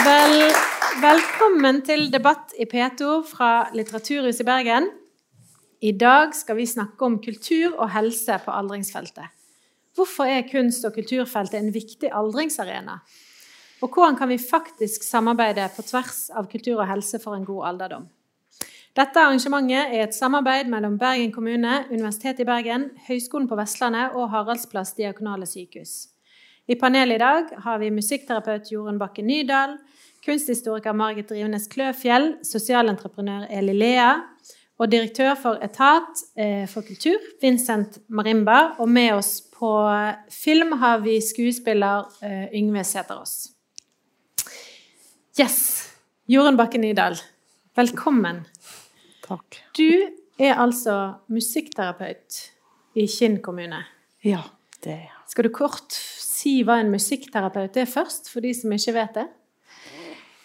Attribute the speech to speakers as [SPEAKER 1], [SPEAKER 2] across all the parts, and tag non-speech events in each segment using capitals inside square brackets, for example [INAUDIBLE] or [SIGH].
[SPEAKER 1] Vel, velkommen til debatt i P2 fra Litteraturhuset i Bergen. I dag skal vi snakke om kultur og helse på aldringsfeltet. Hvorfor er kunst- og kulturfeltet en viktig aldringsarena? Og hvordan kan vi faktisk samarbeide på tvers av kultur og helse for en god alderdom? Dette arrangementet er et samarbeid mellom Bergen kommune, Universitetet i Bergen, Høgskolen på Vestlandet og Haraldsplass diakonale sykehus. I panelet i dag har vi musikkterapeut Jorunn Bakke Nydal, kunsthistoriker Margit Drivenes Kløfjell, sosialentreprenør Eli Lea og direktør for Etat eh, for kultur, Vincent Marimba. Og med oss på film har vi skuespiller eh, Yngve Sæterås. Yes. Jorunn Bakke Nydal, velkommen.
[SPEAKER 2] Takk.
[SPEAKER 1] Du er altså musikkterapeut i Kinn kommune.
[SPEAKER 2] Ja, det er jeg.
[SPEAKER 1] Skal du kort si hva en musikkterapeut er først, for de som ikke vet det?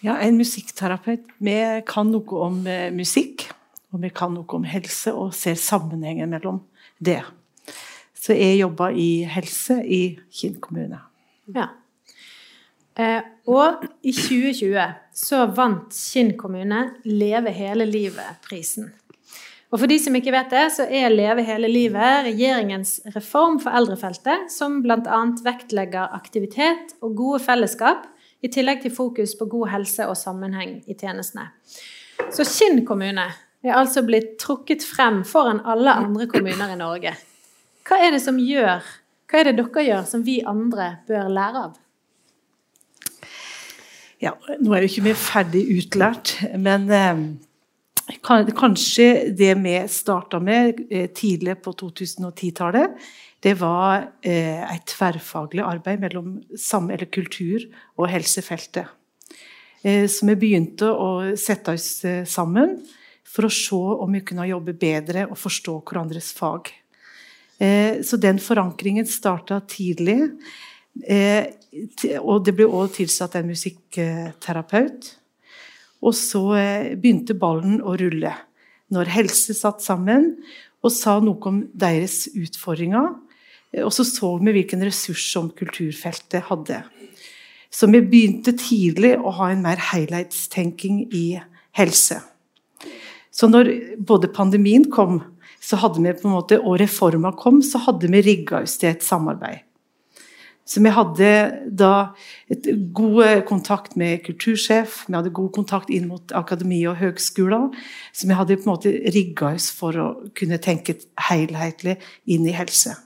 [SPEAKER 2] Ja, en musikkterapeut. Vi kan noe om eh, musikk, og vi kan noe om helse, og ser sammenhengen mellom det. Så jeg jobber i helse i Kinn kommune.
[SPEAKER 1] Ja. Eh, og i 2020 så vant Kinn kommune Leve hele livet-prisen. Og for de som ikke vet det, så er Leve hele livet regjeringens reform for eldrefeltet, som bl.a. vektlegger aktivitet og gode fellesskap, i tillegg til fokus på god helse og sammenheng i tjenestene. Så Kinn kommune er altså blitt trukket frem foran alle andre kommuner i Norge. Hva er det som gjør, hva er det dere gjør som vi andre bør lære av?
[SPEAKER 2] Ja, nå er jo ikke vi ferdig utlært, men eh, kanskje det vi starta med eh, tidlig på 2010-tallet, det var eh, et tverrfaglig arbeid mellom kultur- og helsefeltet. Eh, så vi begynte å sette oss sammen for å se om vi kunne jobbe bedre og forstå hverandres fag. Så den forankringen starta tidlig. Og det ble også tilsatt en musikkterapeut. Og så eh, begynte ballen å rulle når helse satt sammen og sa noe om deres utfordringer. Eh, og så så vi hvilken ressurs som kulturfeltet hadde. Så vi begynte tidlig å ha en mer helhetstenking i helse. Så når både pandemien kom, så hadde vi på en måte, og reforma kom, så hadde vi rigga oss til et samarbeid. Så vi hadde da et god kontakt med kultursjef, vi hadde god kontakt inn mot akademi og høgskoler. Så vi hadde på en måte rigga oss for å kunne tenke helhetlig inn i helse.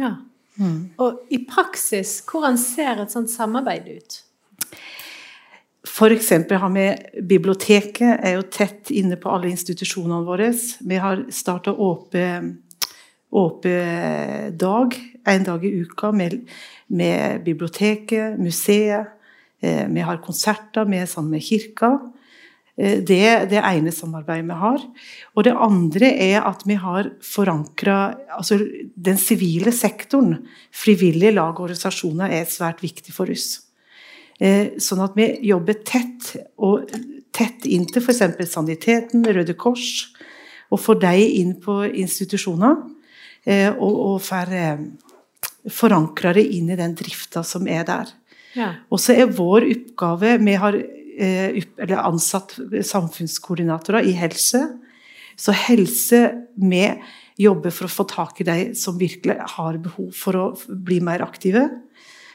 [SPEAKER 1] Ja. Mm. Og i praksis, hvordan ser et sånt samarbeid ut?
[SPEAKER 2] F.eks. har vi biblioteket er jo tett inne på alle institusjonene våre. Vi har starta åpen dag en dag i uka med, med biblioteket, museet. Eh, vi har konserter med, sammen med kirka. Eh, det er det ene samarbeidet vi har. Og det andre er at vi har forankra altså Den sivile sektoren, frivillige lag og organisasjoner, er svært viktig for oss. Eh, sånn at vi jobber tett, og tett inn til f.eks. Saniteten, Røde Kors, og får dem inn på institusjoner. Og, og får forankra det inn i den drifta som er der. Ja. Og så er vår oppgave Vi har eh, ansatt samfunnskoordinatorer i helse. Så helse vi jobber for å få tak i de som virkelig har behov for å bli mer aktive.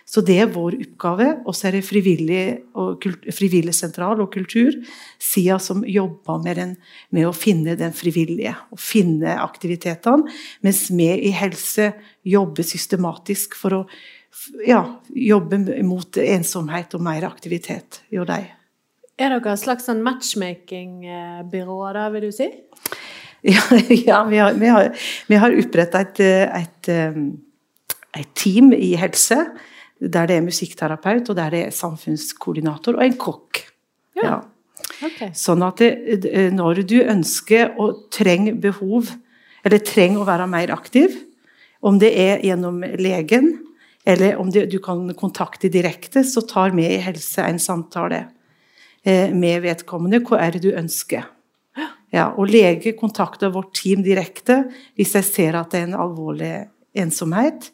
[SPEAKER 2] Så det er vår oppgave. Og så er det frivillig, og, frivillig sentral og kultursida som jobber med, den, med, å finne den frivillige, og finne aktivitetene. Mens vi i helse jobber systematisk for å ja, jobbe mot ensomhet og mer aktivitet. hos dem.
[SPEAKER 1] Er dere et slags sånn matchmaking-byrå, da, vil du si? [LAUGHS]
[SPEAKER 2] Ja, ja vi har, vi har, har oppretta et, et, et team i helse der det er musikkterapeut, og der det er samfunnskoordinator og en kokk. Ja. ja. Okay. Sånn at det, når du ønsker og trenger behov, eller trenger å være mer aktiv, om det er gjennom legen, eller om det, du kan kontakte direkte, så tar vi i helse en samtale eh, med vedkommende. Hva er det du ønsker? Ja, og lege kontakter vårt team direkte hvis jeg ser at det er en alvorlig ensomhet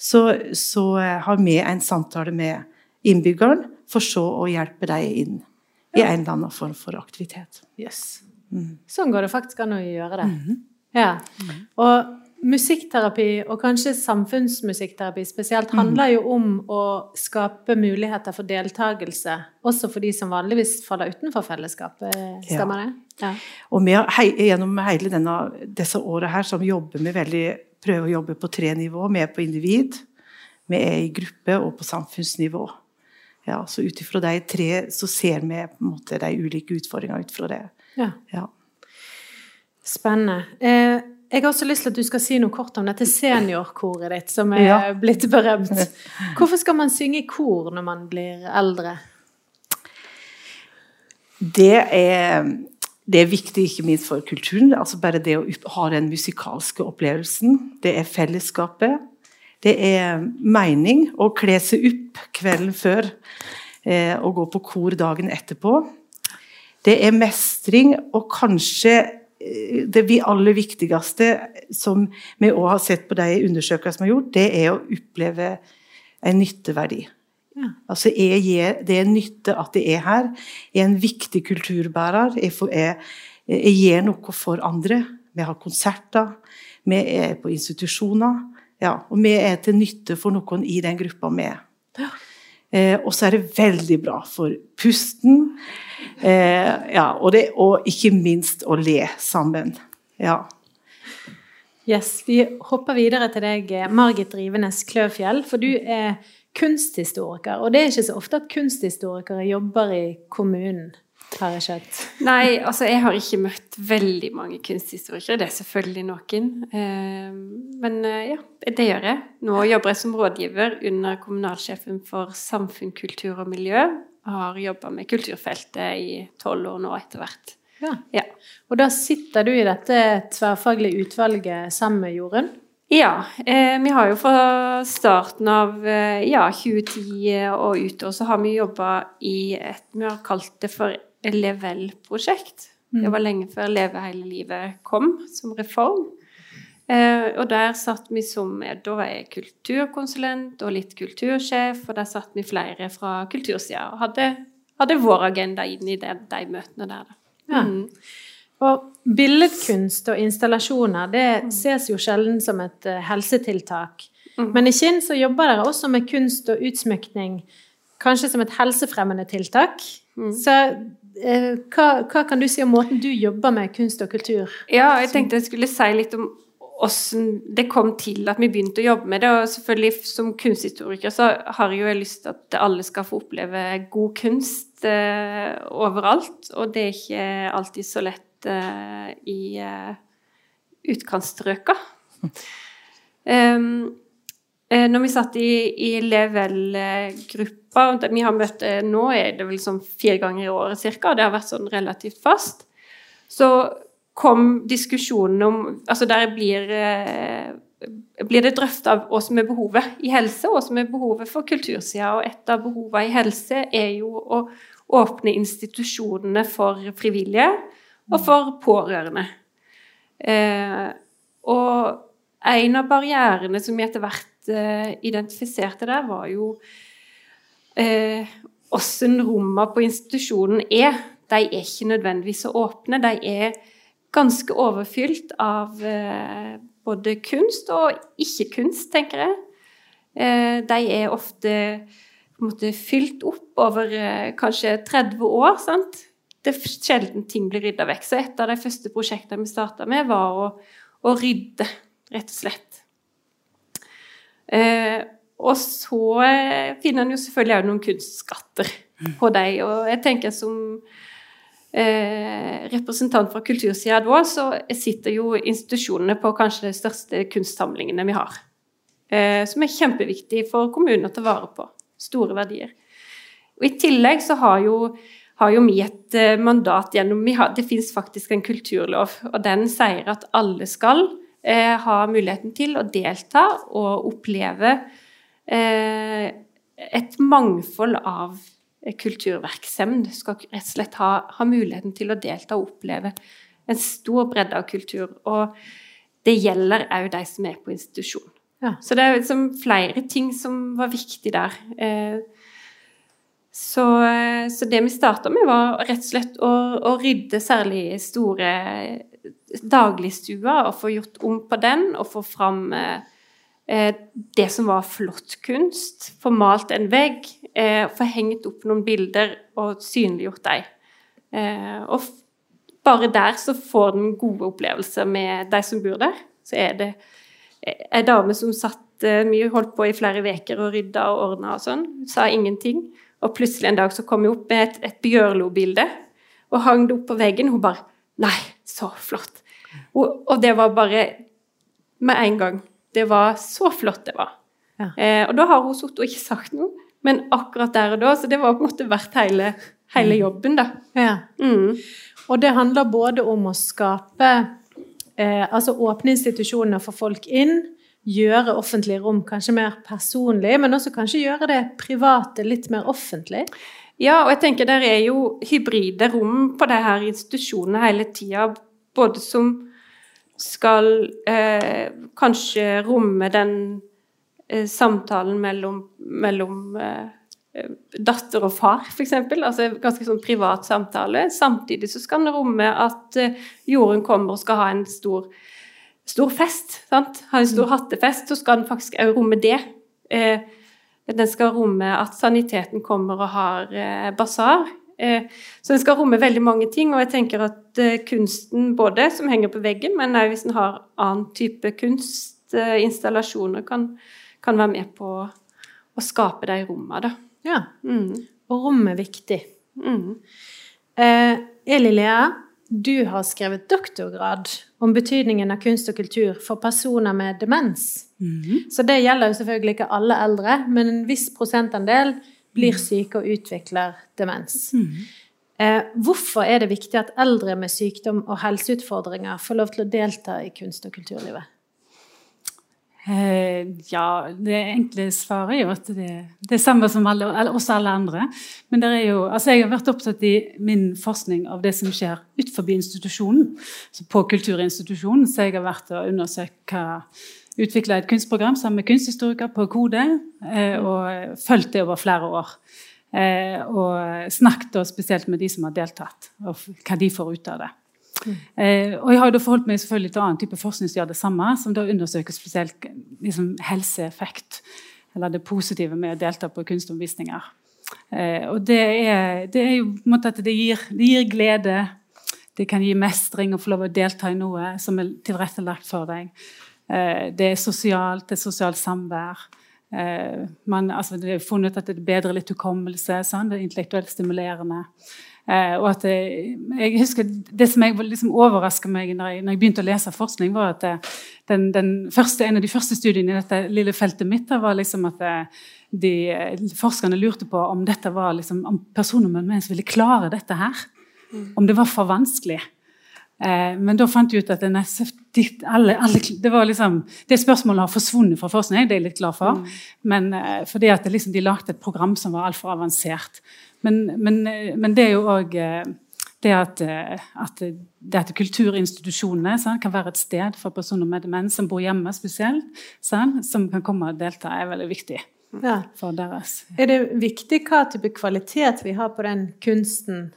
[SPEAKER 2] så, så, har vi en samtale med innbyggeren for så å hjelpe dem inn i en eller annen form for aktivitet.
[SPEAKER 1] Yes. Mm. Sånn går det faktisk an å gjøre det. Mm. Ja.
[SPEAKER 2] Mm.
[SPEAKER 1] Og Musikkterapi, og kanskje samfunnsmusikkterapi spesielt, handler jo om å skape muligheter for deltakelse, også for de som vanligvis faller utenfor fellesskapet. Stemmer det?
[SPEAKER 2] Ja. Og vi har gjennom hele denne, disse årene her som jobber vi veldig, prøver å jobbe på tre nivå. Er på individ, vi er i gruppe og på samfunnsnivå. Ja, så ut ifra de tre så ser vi på en måte de ulike utfordringene ut fra det.
[SPEAKER 1] Ja. ja. Spennende. Eh, jeg har også lyst til at du skal si noe kort om dette seniorkoret ditt, som er ja. blitt berømt. [LAUGHS] Hvorfor skal man synge i kor når man blir eldre?
[SPEAKER 2] Det er, det er viktig ikke minst for kulturen. altså Bare det å ha den musikalske opplevelsen. Det er fellesskapet. Det er mening å kle seg opp kvelden før eh, og gå på kor dagen etterpå. Det er mestring og kanskje det vi aller viktigste som vi òg har sett på de undersøkelsene som er gjort, det er å oppleve en nytteverdi. Ja. Altså jeg Det er nytte at jeg er her. Jeg er en viktig kulturbærer. Jeg, får, jeg, jeg gjør noe for andre. Vi har konserter, vi er på institusjoner. Ja, og vi er til nytte for noen i den gruppa vi er. Ja. Eh, og så er det veldig bra for pusten. Eh, ja, og, det, og, ikke minst å le sammen. Ja.
[SPEAKER 1] Yes, Vi hopper videre til deg, Margit Drivenes Kløfjell. For du er kunsthistoriker. Og det er ikke så ofte at kunsthistorikere jobber i kommunen har jeg skjønt.
[SPEAKER 3] Nei, altså jeg har ikke møtt veldig mange kunsthistorikere. Det er selvfølgelig noen. Eh, men eh, ja, det gjør jeg. Nå jobber jeg som rådgiver under kommunalsjefen for samfunn, kultur og miljø. Og har jobba med kulturfeltet i tolv år nå etter hvert.
[SPEAKER 1] Ja. ja. Og da sitter du i dette tverrfaglige utvalget sammen med Jorunn?
[SPEAKER 3] Ja, eh, vi har jo fra starten av eh, ja, 2010 og utover så har vi jobba i et Vi har kalt det for Level-prosjekt. Mm. Det var lenge før Leve hele livet kom som reform. Eh, og der satt vi som Da var jeg kulturkonsulent og litt kultursjef, og der satt vi flere fra kultursida og hadde, hadde, vår agenda inn i det, de møtene der.
[SPEAKER 1] Ja. Mm. Og billedkunst og installasjoner det ses jo sjelden som et uh, helsetiltak. Mm. Men i Kinn så jobber dere også med kunst og utsmykning, kanskje som et helsefremmende tiltak. Mm. Så Eh, hva, hva, kan du si om måten du jobber med kunst og kultur?
[SPEAKER 3] Ja, jeg tenkte jeg skulle si litt om hvordan det kom til at vi begynte å jobbe med det. Og selvfølgelig som kunsthistoriker så har jeg jo lyst til at alle skal få oppleve god kunst eh, overalt. Og det er ikke alltid så lett eh, i eh, utkantstrøka. [LAUGHS] Um, når vi satt i, i Level-gruppa vi har møtt nå, er det vel sånn fire ganger i året ca., det har vært sånn relativt fast. Så kom diskusjonen om Altså der blir, blir det drøfta hva som er behovet i helse, og hva som er behovet for kultursida. Og et av behovene i helse er jo å åpne institusjonene for frivillige og for pårørende. Eh, og en av barrierene som vi etter hvert identifiserte der, var jo eh, hvordan rommene på institusjonen er. De er ikke nødvendigvis så åpne. De er ganske overfylt av eh, både kunst og ikke-kunst, tenker jeg. Eh, de er ofte måte fylt opp over eh, kanskje 30 år. sant? Det er sjelden ting blir rydda vekk. Så et av de første prosjektene vi starta med, var å, å, rydde, rett og slett. Eh, og så eh, finner en jo selvfølgelig òg noen kunstskatter på dem. Og jeg tenker som eh, representant fra kultursida da, så sitter jo institusjonene på kanskje de største kunstsamlingene vi har. Eh, som er kjempeviktig for kommunen å ta vare på. Store verdier. Og I tillegg så har jo, har jo vi et eh, mandat gjennom har, Det fins faktisk en kulturlov, og den sier at alle skal eh, ha muligheten til å delta og oppleve Eh, et mangfold av kulturvirksomhet. Du skal rett og slett ha, ha, muligheten til å delta og oppleve en stor bredde av kultur. Og det gjelder òg de som er på institusjon. Ja. Så det er liksom flere ting som var viktig der. Eh, Så, så det vi starta med, var rett og slett å, å rydde særlig store dagligstuer og få gjort om på den og få fram eh, det som var flott kunst. Få malt en vegg, eh, få hengt opp noen bilder og synliggjort dem. Eh, og bare der så får den gode opplevelser med de som bor der. Så er det ei dame som satt eh, mye holdt på i flere uker og rydda og ordna og sånn. Sa ingenting. Og plutselig en dag så kom hun opp med et, et Bjørlo-bilde og hang det opp på veggen. Hun bare Nei, så flott. Og, og, det var bare med en gang. Det var så flott det var. Ja. Eh, og da har hun sittet og ikke sagt noe, men akkurat der og da Så det var på en måte verdt hele, hele mm. jobben, da.
[SPEAKER 1] Ja. Mm. Og det handler både om å skape eh, Altså åpne institusjoner for folk inn. Gjøre offentlige rom kanskje mer personlig, men også kanskje gjøre det private litt mer offentlig.
[SPEAKER 3] Ja, og jeg tenker der er jo hybride rom på de her institusjonene hele tida. Både som skal eh, kanskje romme den eh, samtalen mellom, mellom eh, datter og far, f.eks. Altså ganske sånn privat samtale. Samtidig så skal den romme at eh, Jorunn kommer og skal ha en stor, stor fest. Sant? Har en stor mm. hattefest, så skal den faktisk òg romme det. Eh, den skal romme at saniteten kommer og har eh, basar. Eh, så den skal romme veldig mange ting, og jeg tenker at eh, kunsten både som henger på veggen, men òg hvis en har annen type kunstinstallasjoner, kan, kan, være med på å skape de rommene, da.
[SPEAKER 1] Ja. Mm. Og rom er viktig. Mm. Eh, Eli Lea, du har skrevet doktorgrad om betydningen av kunst og kultur for personer med demens. Mm. Så det gjelder jo selvfølgelig ikke alle eldre, men en viss prosentandel blir mm. syke og utvikler demens. Mm. Eh, hvorfor er det viktig at eldre med sykdom og helseutfordringer får lov til å delta i kunst- og kulturlivet?
[SPEAKER 4] Eh, ja, det enkle svaret er jo at det, det er samme som alle, oss alle andre. Men er jo, altså jeg har vært opptatt i min forskning av det som skjer utenfor institusjonen. på kulturinstitusjonen. Så jeg har vært og undersøkt hva Utvikla et kunstprogram sammen med kunsthistoriker på Kode. Eh, og fulgt det over flere år. Eh, og snakket spesielt med de som har deltatt, og hva de får ut av det. Eh, og jeg har jo forholdt meg selvfølgelig til annen type forskning som gjør det samme, som da undersøker spesielt liksom, helseeffekt, eller det positive med å delta på kunstomvisninger. Eh, og det er, det er, jo på en måte at det gir, det gir, glede, det kan gi mestring å få lov å delta i noe som er tilrettelagt for deg. Eh, det er sosialt, det er sosialt samvær. Eh, man, altså, det er funnet at det er bedre litt hukommelse, sånn, det er intellektuelt stimulerende. Eh, og at jeg, jeg husker Det som jeg liksom overraska meg når jeg, når jeg, begynte å lese forskning, var at eh, den, den første, en av de første studiene i dette lille feltet mitt var liksom at eh, de, forskerne lurte på om dette var liksom, om personer med demens ville klare dette her. Mm. Om det var for vanskelig. Eh, men da fant jeg ut at det, alle, alle, det, var liksom, det spørsmålet har forsvunnet fra forskning, det er jeg litt glad for. Mm. Men eh, fordi at liksom, de lagde et program som var altfor avansert. Men, men, men, det er jo òg eh, det at, eh, at, det at kulturinstitusjonene sant, kan være et sted for personer med demens som bor hjemme spesielt, sant, som kan komme og delta, er veldig viktig. Ja. for deres.
[SPEAKER 1] Er det viktig hva type kvalitet vi har på den kunsten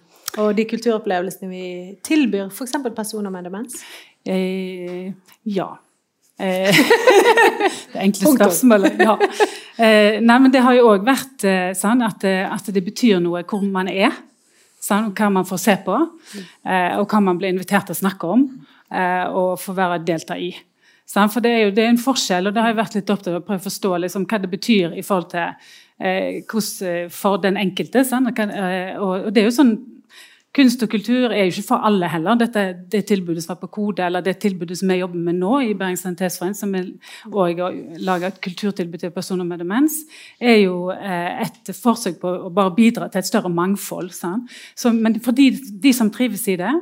[SPEAKER 1] og de kulturopplevelsene vi tilbyr f.eks. personer med demens?
[SPEAKER 4] Eh, ja. Eh, [LAUGHS] det enkle spørsmålet. Ja. Eh, nei, men det har jo òg vært eh, sånn at, eh, at, det betyr noe hvor man er. Sånn, hva man får se på, eh, og hva man blir invitert til å snakke om eh, og få være delta i. Sånn, for det er jo det er en forskjell, og det har jeg vært litt opptatt av å prøve å forstå liksom, hva det betyr i forhold til hvordan, for den enkelte. Sånn, og, og det er jo sånn Kunst og kultur er jo ikke for alle heller. Dette, det tilbudet som var på Kode, eller det tilbudet som vi jobber med nå i Bergens Sanitetsforening, som er, og lager et kulturtilbud til personer med demens, er jo eh, et forsøk på å bare bidra til et større mangfold. Så, men for de, de, som trives i det,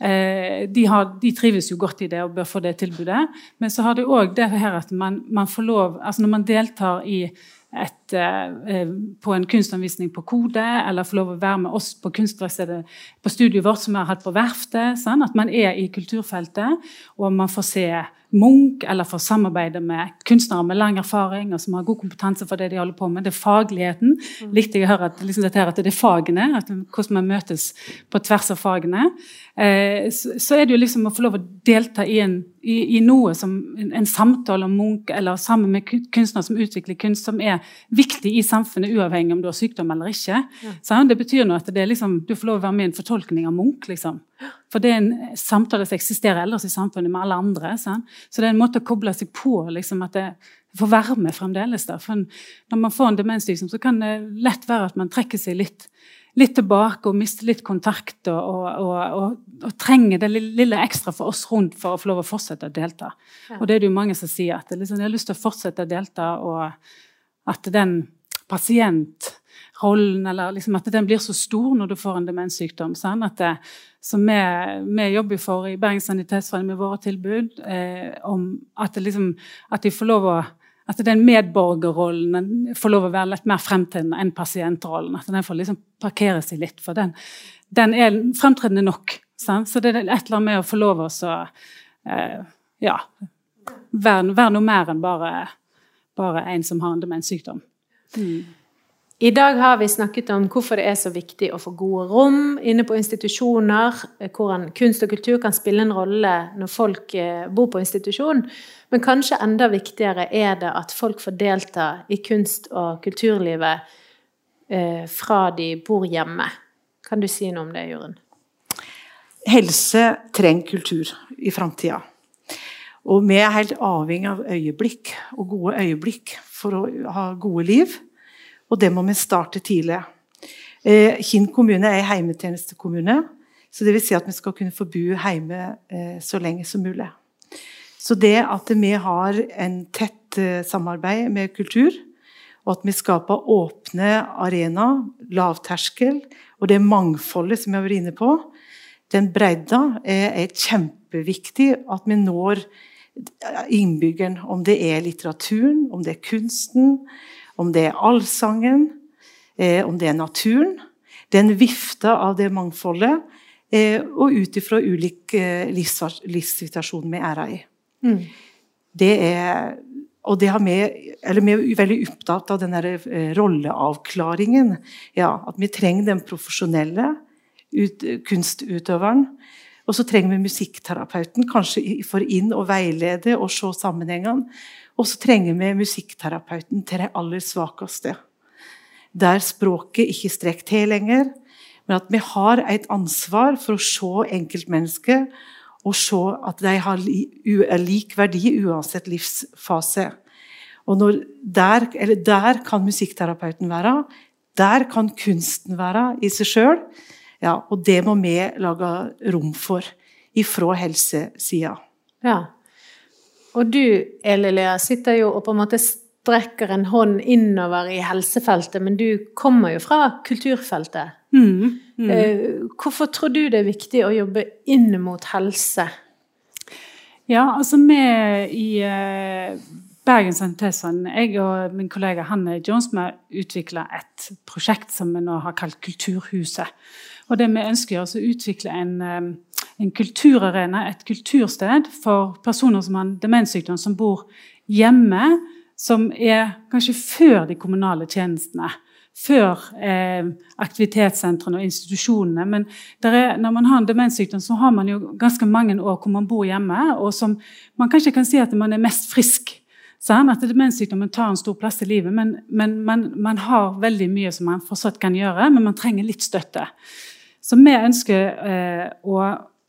[SPEAKER 4] eh, de, har, de, trives jo godt i det og bør få det tilbudet. Men så har det òg det her at man, man får lov altså Når man deltar i et, eh, på en kunstanvisning på Kode, eller få lov å være med oss på kunstverkstedet på studiet vårt som vi har hatt på Verftet. Sånn? At man er i kulturfeltet, og man får se Munch, eller får samarbeide med kunstnere med lang erfaring og som har god kompetanse for det de holder på med. Det er fagligheten. Mm. Likte jeg å høre at, liksom dette her, at det er fagene, at, hvordan man møtes på tvers av fagene. Eh, så, så, er det jo liksom å få lov å delta i, en, i, i noe som en, en, samtale om Munch, eller sammen med kunstnere som utvikler kunst, som er viktig i samfunnet, uavhengig om du har sykdom eller ikke. Ja. det betyr noe at det liksom, du får lov å være med i en fortolkning av Munch. liksom. For det er en samtale som eksisterer ellers i samfunnet med alle andre. Sant? Så det er en måte å koble seg på. liksom at det får være med fremdeles. For når man får en demensdiagnose, så kan det lett være at man trekker seg litt, litt tilbake og mister litt kontakt. Og, og, og, og, trenger det lille ekstra for oss rundt for å få lov å fortsette å delta. Ja. Og det er det jo mange som sier, at liksom, de har lyst til å fortsette å delta, og at den pasientrollen eller liksom at den blir så stor når du får en demenssykdom. Sånn? Det, som vi, vi, jobber for i Bergens Sanitetsforening med våre tilbud, eh, om at, liksom, at de får lov å at den medborgerrollen får lov å være litt mer fremtredende enn pasientrollen. At den får liksom parkere seg litt, for den, den er fremtredende nok. Sant? Så det er et eller annet med å få lov å eh, ja, være, være, noe mer enn bare, bare en som har en demenssykdom. Mm.
[SPEAKER 1] I dag har vi snakket om hvorfor det er så viktig å få gode rom inne på institusjoner, hvordan kunst og kultur kan spille en rolle når folk eh, bor på institusjon. Men kanskje enda viktigere er det at folk får delta i kunst- og kulturlivet eh, fra de bor hjemme. Kan du si noe om det, Jorunn?
[SPEAKER 2] Helse trenger kultur i framtida. Og vi er helt avhengig av øyeblikk, og gode øyeblikk, for å ha gode liv. Og det må vi starte tidlig. Eh, Kinn kommune er en heimetjenestekommune. Så det vil si at vi skal kunne få bo hjemme eh, så lenge som mulig. Så det at vi har en tett eh, samarbeid med kultur, og at vi skaper åpne arenaer, lavterskel, og det mangfoldet som vi har vært inne på, den bredda er kjempeviktig at vi når innbyggeren, om det er litteraturen, om det er kunsten, om det er allsangen, eh, om det er naturen. Den vifta av det mangfoldet, eh, og ut ifra ulik eh, livssituasjon vi er i. Mm. Det er og det har vi, eller vi er veldig opptatt av den der rolleavklaringen. Ja, at vi trenger den profesjonelle ut, kunstutøveren. Og så trenger vi musikkterapeuten, kanskje for inn og veilede og se sammenhengene. Og så trenger vi musikkterapeuten til de aller svakeste. Der språket ikke strekker til lenger, men at vi har et ansvar for å se enkeltmennesket og se at de har lik verdi uansett livsfase. Og der, der, kan musikkterapeuten være. Der kan kunsten være i seg sjøl. Ja, og det må vi lage rom for ifra helsesida.
[SPEAKER 1] Ja. Og du, Elilea, sitter jo og på en måte strekker en hånd innover i helsefeltet, men du kommer jo fra kulturfeltet. Mm, mm. Eh, hvorfor tror du det er viktig å jobbe inn mot helse?
[SPEAKER 4] Ja, altså vi i Bergen Sanitetsforening, jeg og min kollega Hanne Jones, vi har utvikla et prosjekt som vi nå har kalt Kulturhuset. Og det vi ønsker er å utvikle en um, en kulturarena, et kultursted for personer som har demenssykdom, som bor hjemme, som er kanskje før de kommunale tjenestene. Før eh, aktivitetssentrene og institusjonene. Men er, når man har en demenssykdom, så har man jo ganske mange år hvor man bor hjemme, og som man kanskje kan si at man er mest frisk. Sånn, at Demenssykdommen tar en stor plass i livet, men, men man, man, har veldig mye som man fortsatt kan gjøre, men man trenger litt støtte. Så vi ønsker eh, å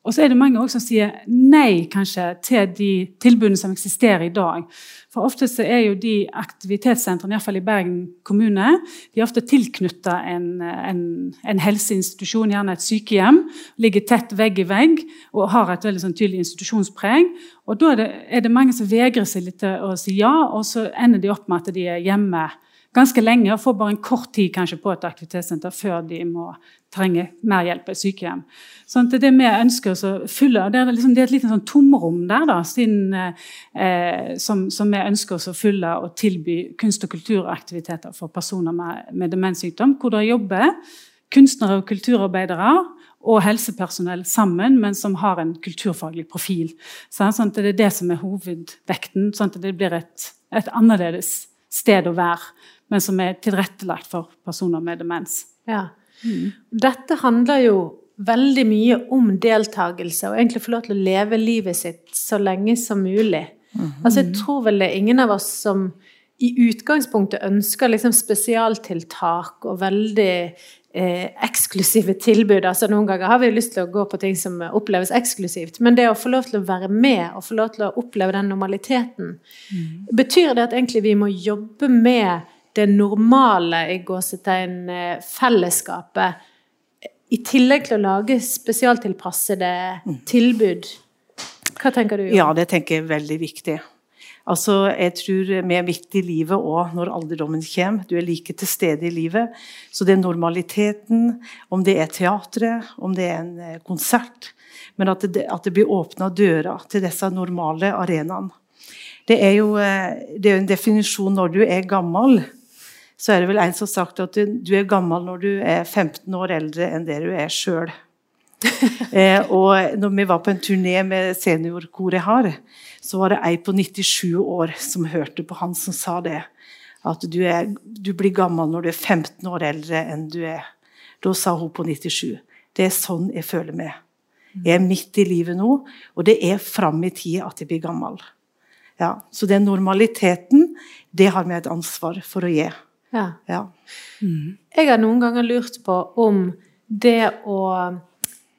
[SPEAKER 4] og så er det mange også som sier nei kanskje til de tilbudene som eksisterer i dag. For ofte så er jo de aktivitetssentrene, iallfall i Bergen kommune, de er ofte tilknytta en, en, en, helseinstitusjon, gjerne et sykehjem. Ligger tett vegg i vegg og har et veldig sånn tydelig institusjonspreg. Og da er det, er det mange som vegrer seg litt til å si ja, og så ender de opp med at de er hjemme ganske lenge og får bare en kort tid kanskje på et aktivitetssenter før de må trenge mer hjelp på et sykehjem. Sånn det vi ønsker å fylle. Det er, liksom, det er et lite sånn tomrom der da, sin, eh, som, som, vi ønsker å fylle og tilby kunst- og kulturaktiviteter for personer med, med demenssykdom. Hvor det jobber kunstnere og kulturarbeidere og helsepersonell sammen, men som har en kulturfaglig profil. Sånn at Det er det som er hovedvekten. sånn at det blir et, et annerledes sted å være, men som er tilrettelagt for personer med demens.
[SPEAKER 1] Ja. Mm. Dette handler jo veldig mye om deltakelse, og egentlig få lov til å leve livet sitt så lenge som mulig. Mm. Altså, jeg tror vel det er ingen av oss som i utgangspunktet ønsker liksom spesialtiltak og veldig eh, eksklusive tilbud. Altså, noen ganger har vi lyst til å gå på ting som oppleves eksklusivt, men det å få lov til å være med og få lov til å oppleve den normaliteten, mm. betyr det at egentlig vi må jobbe med det normale i gåsetegn eh, fellesskapet i tillegg til å lage spesialtilpassede mm. tilbud. Hva tenker du?
[SPEAKER 2] Ja, det tenker jeg er veldig viktig. Altså, jeg tror vi er midt i livet òg når alderdommen kommer. Du er like til stede i livet. Så det er normaliteten, om det er teatret, om det er en eh, konsert Men at det, at det blir åpna dører til disse normale arenaene. Det er jo eh, det er en definisjon når du er gammel så er det vel en som har sagt at du er gammel når du er 15 år eldre enn det du er sjøl. [LAUGHS] eh, og når vi var på en turné med seniorkoret jeg har, så var det ei på 97 år som hørte på han som sa det. At du, er, du blir gammel når du er 15 år eldre enn du er. Da sa hun på 97. Det er sånn jeg føler meg. Jeg er midt i livet nå, og det er fram i tid at jeg blir gammel. Ja, så den normaliteten, det har vi et ansvar for å gi.
[SPEAKER 1] Ja. ja. Mm. Jeg har noen ganger lurt på om det å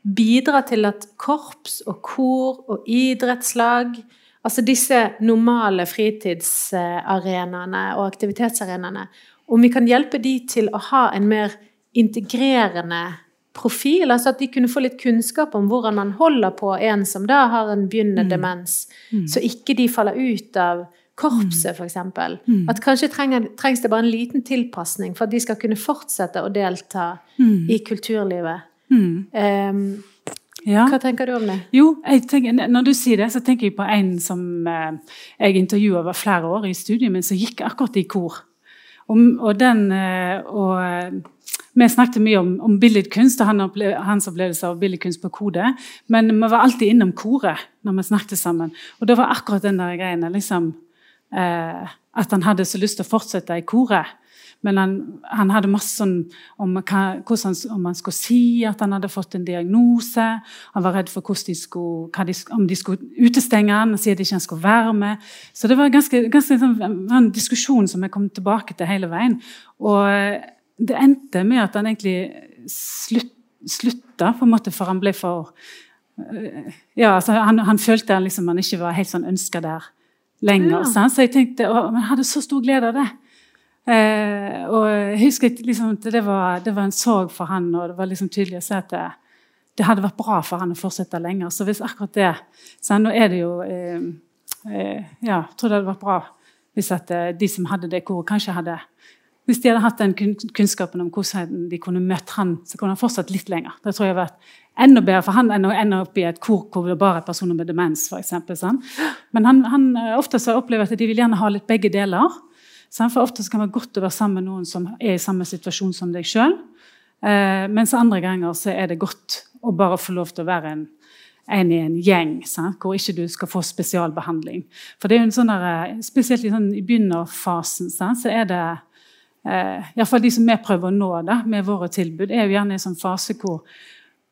[SPEAKER 1] bidra til at korps og kor og idrettslag Altså disse normale fritidsarenaene og aktivitetsarenaene Om vi kan hjelpe de til å ha en mer integrerende profil, altså at de kunne få litt kunnskap om hvordan man holder på en som da har en begynnende mm. demens, mm. så ikke de faller ut av korpset, f.eks. Mm. At kanskje trenger, trengs det bare en liten tilpasning for at de skal kunne fortsette å delta mm. i kulturlivet. Mm. Um, ja. Hva tenker du om det?
[SPEAKER 4] Jo, tenker, Når du sier det, så tenker jeg på en som eh, jeg intervjua over flere år i studiet min, som gikk akkurat i kor. Og, og, den, eh, og eh, vi snakket mye om, om billedkunst og hans opplevelse av billedkunst på Kode. Men vi var alltid innom koret når vi snakket sammen. Og det var akkurat den der greiene. liksom eh, at han hadde så lyst til å fortsette i koret. Men han, han hadde masse sånn om, hva, hvordan, han skulle si at han hadde fått en diagnose. Han var redd for de skulle, de, om de skulle utestenge han og si at ikke han skulle være med. Så det var ganske, ganske sånn, en diskusjon som jeg kom tilbake til hele veien. Og det endte med at han egentlig slutt, slutta, på en måte, for han ble for eh, ja, altså han, han følte liksom han ikke var helt sånn ønska der lenger. Ja. Så jeg tenkte, og jeg hadde så stor glede av det. Eh, og jeg husker liksom, det, var, det var en sorg for han, og det var liksom tydelig å se at det, det, hadde vært bra for han å fortsette lenger. Så hvis akkurat det så Nå er det jo eh, eh, Ja, jeg tror det hadde vært bra hvis at eh, de som hadde det koret, kanskje hadde hvis de hadde hatt den kunnskapen om hvordan de kunne møtt han, så kunne han fortsatt litt lenger. Det tror jeg har vært enda bedre for han enn å opp i et kor hvor det bare er personer med demens. For eksempel, sånn. Men han, han eh, ofte så opplever at de vil gjerne ha litt begge deler. Sånn. For ofte kan det godt å være sammen med noen som er i samme situasjon som deg sjøl. Eh, mens andre ganger så er det godt å bare få lov til å være en, en i en gjeng sant? hvor ikke du skal få spesialbehandling. For det er jo en sånn der, eh, Spesielt i, sånn, i begynnerfasen sant? så er det eh, Iallfall de som vi prøver å nå da, med våre tilbud, er jo gjerne i en sånn fase hvor,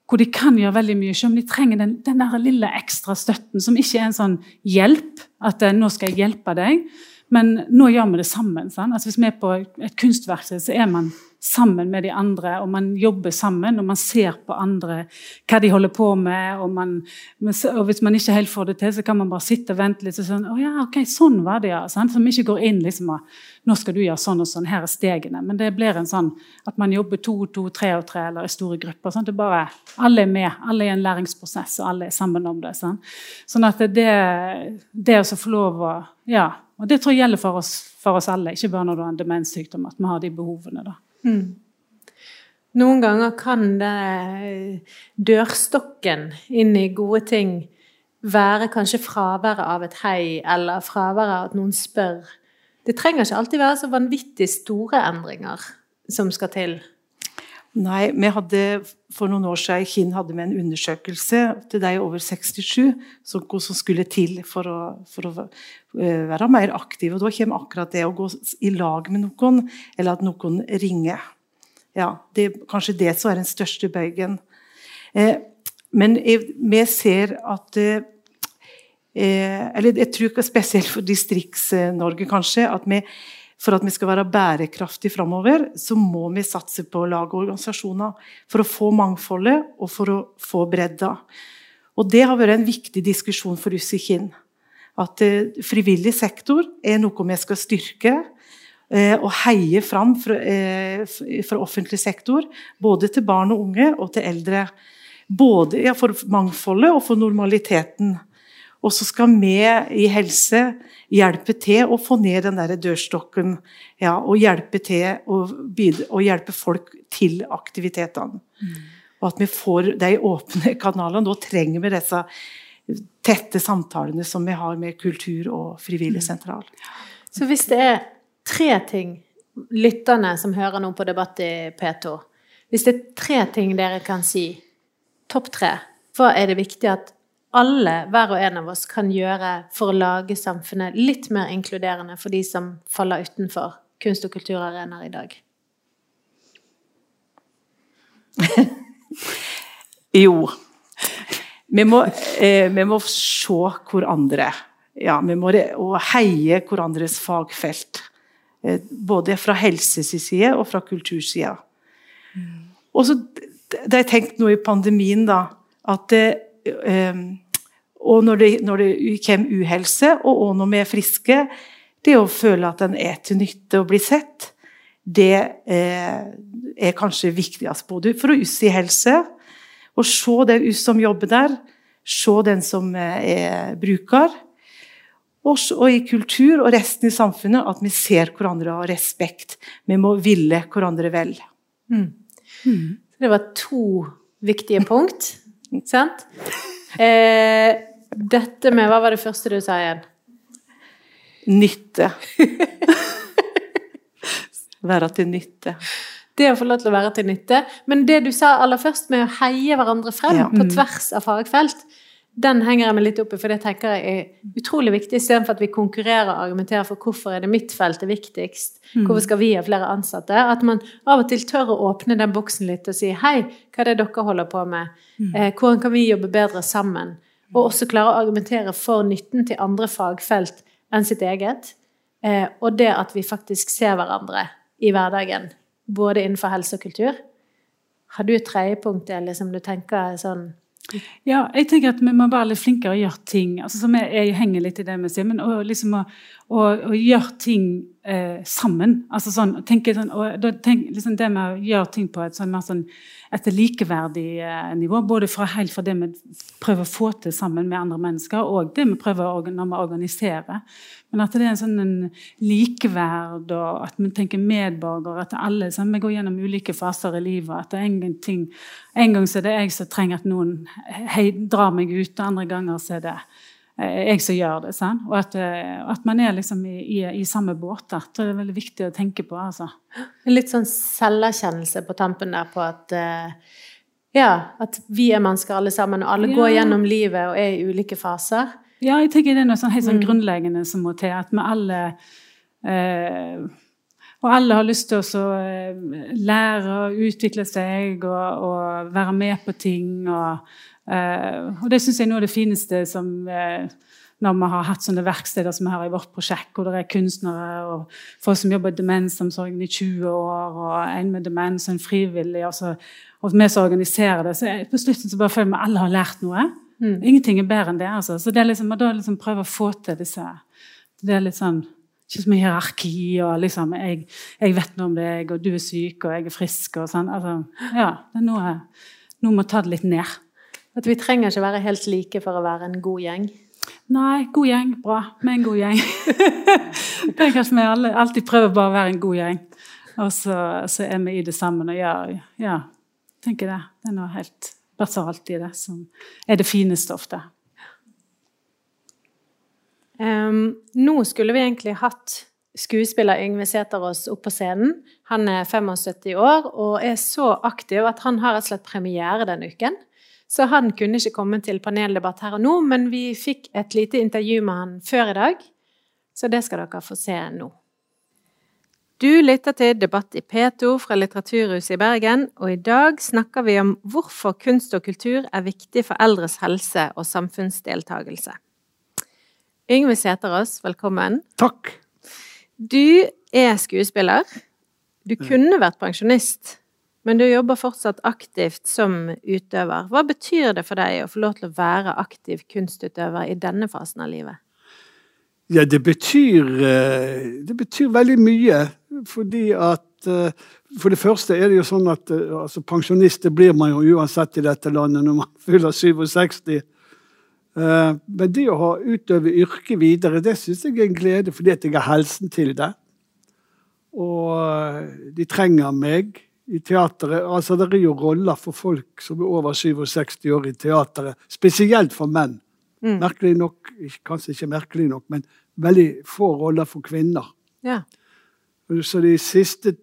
[SPEAKER 4] hvor de kan gjøre veldig mye, selv om de trenger den, den der lille ekstra støtten, som ikke er en sånn hjelp, at eh, 'nå skal jeg hjelpe deg', men nå gjør vi det sammen. Sant? Altså, hvis vi er på et kunstverksted, så er man sammen med de andre, og man jobber sammen, og man ser på andre hva de holder på med. Og, man, og hvis man ikke helt får det til, så kan man bare sitte og vente litt. og sånn, å ja, ok, sånn var det, ja. sånn, Så vi ikke går inn liksom og nå skal du gjøre sånn og sånn, her er stegene. Men det blir en sånn at man jobber to to, tre og tre, eller i store grupper. sånn det er bare, Alle er med, alle er i en læringsprosess, og alle er sammen om det. Sånn, sånn at det, det å få lov å Ja. Og det tror jeg gjelder for oss, for oss alle, ikke bare når du har en demenssykdom, at vi har de behovene. da. Mm.
[SPEAKER 1] Noen ganger kan det dørstokken inn i gode ting være kanskje fraværet av et hei, eller fraværet av at noen spør. Det trenger ikke alltid være så vanvittig store endringer som skal til.
[SPEAKER 2] Nei, vi hadde for noen år siden Kinn hadde med en undersøkelse til de over 67 som, som skulle til for å, for å uh, være mer aktive. Og da kommer akkurat det å gå i lag med noen, eller at noen ringer. Ja, Det er kanskje det som er den største bøygen. Eh, men jeg, vi ser at eh, Eller jeg tror spesielt for Distrikts-Norge, kanskje, at vi for at vi skal være bærekraftige framover, så må vi satse på lag og organisasjoner. For å få mangfoldet og for å få bredda. Og Det har vært en viktig diskusjon for oss i Kinn. At eh, frivillig sektor er noe vi skal styrke eh, og heie fram fra, eh, fra, offentlig sektor. Både til barn og unge og til eldre. Både for mangfoldet og for normaliteten. Og så skal vi i helse hjelpe til å få ned den der dørstokken. Ja, og hjelpe til å, og hjelpe folk til aktivitetene. Mm. Og at vi får de åpne kanalene. Da trenger vi disse tette samtalene som vi har med kultur og frivillig sentral.
[SPEAKER 1] Så hvis det er tre ting lytterne som hører nå på debatt i P2 Hvis det er tre ting dere kan si, topp tre, hva er det viktig at alle, hver og en av oss, kan gjøre for å lage samfunnet litt mer inkluderende for de som faller utenfor kunst- og kulturarenaer i dag? [LAUGHS]
[SPEAKER 2] jo. Vi må, eh, vi må se hverandre. Ja, vi må heie hverandres fagfelt. Eh, både fra helses side og fra kultursida. Mm. Og så det har jeg tenkt nå i pandemien, da, at eh, og når det, når det kommer uhelse, og også når vi er friske, det å føle at en er til nytte og blir sett, det eh, er kanskje viktigst både for oss i helse, å se det oss som jobber der, se den som eh, er bruker, og i kultur og resten i samfunnet at vi ser hverandre og har respekt. Vi må ville hverandre vel. Mm.
[SPEAKER 1] Mm. Det var to viktige punkt. Sant? Eh, dette med Hva var det første du sa igjen?
[SPEAKER 2] Nytte. [LAUGHS] være til nytte.
[SPEAKER 1] Det å få lov til å være til nytte. Men det du sa aller først med å heie hverandre frem ja. på mm. tvers av fagfelt, den henger jeg meg litt opp i, for det tenker jeg er utrolig viktig, istedenfor at vi konkurrerer og argumenterer for hvorfor er det mitt felt er viktigst, mm. hvorfor skal vi ha flere ansatte, at man av og til tør å åpne den boksen litt og si hei, hva er det dere holder på med, mm. eh, hvordan kan vi jobbe bedre sammen, og også klare å argumentere for nytten til andre fagfelt enn sitt eget, eh, og det at vi faktisk ser hverandre i hverdagen, både innenfor helse og kultur. Har du et tredje punkt, Eli, som du tenker sånn
[SPEAKER 4] ja, jeg tenker at vi må være litt flinkere å gjøre ting. altså som Jeg, jeg henger litt i det vi sier, å, liksom å, å, å gjøre ting eh, sammen. altså sånn, sånn, og tenk, liksom Det med å gjøre ting på et sånn, mer sånn et likeverdig eh, nivå. Både fra, helt fra det vi prøver å få til sammen med andre mennesker, og det vi prøver når vi organiserer. Men at det er en sånn en likeverd, og at vi tenker medborger. At alle sånn, vi går gjennom ulike faser i livet. at det er en, ting, En gang så er det jeg som trenger at noen hei, drar meg ut, og andre ganger så er det jeg som gjør det. Sånn? Og at, eh, at, man er liksom i, i, i samme båt. Det er veldig viktig å tenke på. Altså.
[SPEAKER 1] Litt sånn selverkjennelse på tampen der på at uh, ja, at vi er mennesker alle sammen, og alle ja. går gjennom livet og er i ulike faser.
[SPEAKER 4] Ja, jeg tenker det er noe sånn helt sånn mm. grunnleggende som må til. At vi alle eh, Og alle har lyst til å eh, lære og utvikle seg og, og være med på ting. Og, eh, og det syns jeg er noe av det fineste som eh, når vi har hatt sånne verksteder som har i vårt prosjekt, hvor det er kunstnere og folk som jobber i demensomsorgen i 20 år, og en med demens og en frivillig, og, så, og vi som organiserer det. Så på slutten så bare føler vi at alle har lært noe. Mm. Ingenting er bedre enn det. altså. Så det er liksom, da liksom prøve å få til disse Det er litt sånn ikke så mye hierarki og liksom jeg, jeg, vet noe om deg, og du er syk, og jeg er frisk og sånn. Altså, ja, det er noe Noe må ta det litt ned.
[SPEAKER 1] At vi trenger ikke være helt like for å være en god gjeng?
[SPEAKER 4] Nei, god gjeng. Bra. Vi er en god gjeng. [LAUGHS] det er kanskje vi alle, alltid prøver bare å være en god gjeng. Og så, så er vi i det sammen og gjør Ja, tenker det. Det er noe helt basalt i det, som er det fineste ofte.
[SPEAKER 1] Um, nå skulle vi egentlig hatt skuespiller Yngve Sæterås opp på scenen. Han er 75 år og er så aktiv at han har rett og slett premiere denne uken. Så han kunne ikke komme til paneldebatt her og nå, men vi fikk et lite intervju med han før i dag. Så det skal dere få se nå. Du lytter til Debatt i P2 fra Litteraturhuset i Bergen, og i dag snakker vi om hvorfor kunst og kultur er viktig for eldres helse og samfunnsdeltagelse. Yngve Sæterås, velkommen.
[SPEAKER 5] Takk.
[SPEAKER 1] Du er skuespiller. Du kunne vært pensjonist, men du jobber fortsatt aktivt som utøver. Hva betyr det for deg å få lov til å være aktiv kunstutøver i denne fasen av livet?
[SPEAKER 5] Ja, det betyr, eh, det betyr veldig mye. Fordi at eh, For det første er det jo sånn at eh, altså, pensjonister blir man jo uansett i dette landet når man [LAUGHS] fyller 67. Men det å ha utøve yrket videre, det syns jeg er en glede, fordi at jeg har helsen til det. Og de trenger meg i teateret. Altså, det er jo roller for folk som er over 67 år i teateret, spesielt for menn. Mm. Merkelig nok, kanskje ikke merkelig nok, men veldig få roller for kvinner.
[SPEAKER 1] Ja.
[SPEAKER 5] Så de siste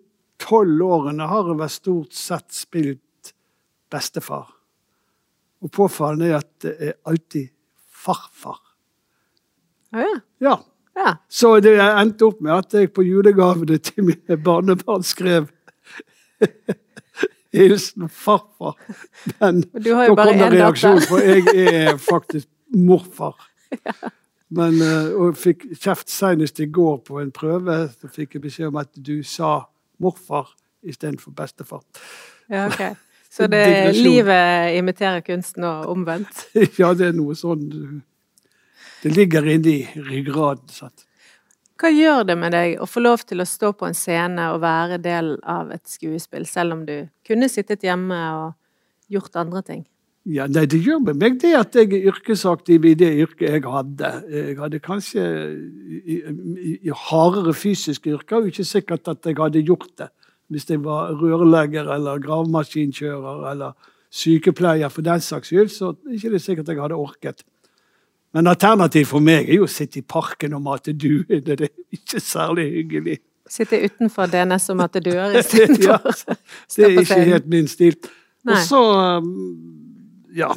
[SPEAKER 5] tolv årene har jeg vel stort sett spilt bestefar. Og påfallende er at det er alltid farfar.
[SPEAKER 1] Ja, ja.
[SPEAKER 5] ja.
[SPEAKER 1] ja.
[SPEAKER 5] Så det endte opp med at jeg på julegavene til mine barnebarn skrev [LAUGHS] Hilsen farfar. Men da kom det reaksjon, for jeg er faktisk morfar. [LAUGHS] ja. Men, og jeg fikk kjeft senest i går på en prøve. Så fikk jeg beskjed om at du sa morfar istedenfor bestefar.
[SPEAKER 1] Ja, ok. [LAUGHS] Så det, er livet imiterer kunsten og omvendt?
[SPEAKER 5] ja, det er noe sånn Det ligger inni ryggraden. sant?
[SPEAKER 1] Hva gjør det med deg å få lov til å stå på en scene og være del av et skuespill, selv om du kunne sittet hjemme og gjort andre ting?
[SPEAKER 5] Ja, nei, Det gjør med meg det at jeg er yrkesaktiv i det yrket jeg hadde. Jeg hadde kanskje i, i, i hardere fysiske yrker, og ikke sikkert at jeg hadde gjort det hvis jeg var rørlegger eller gravemaskinkjører eller sykepleier for den saks skyld. Så er det ikke sikkert jeg hadde orket. Men alternativet for meg er jo å sitte i parken og mate duer. Det er ikke særlig hyggelig.
[SPEAKER 1] Sitte utenfor DNS og mate duer istedenfor [LAUGHS]
[SPEAKER 5] ja, Det er ikke helt min stil. Og så um, ja,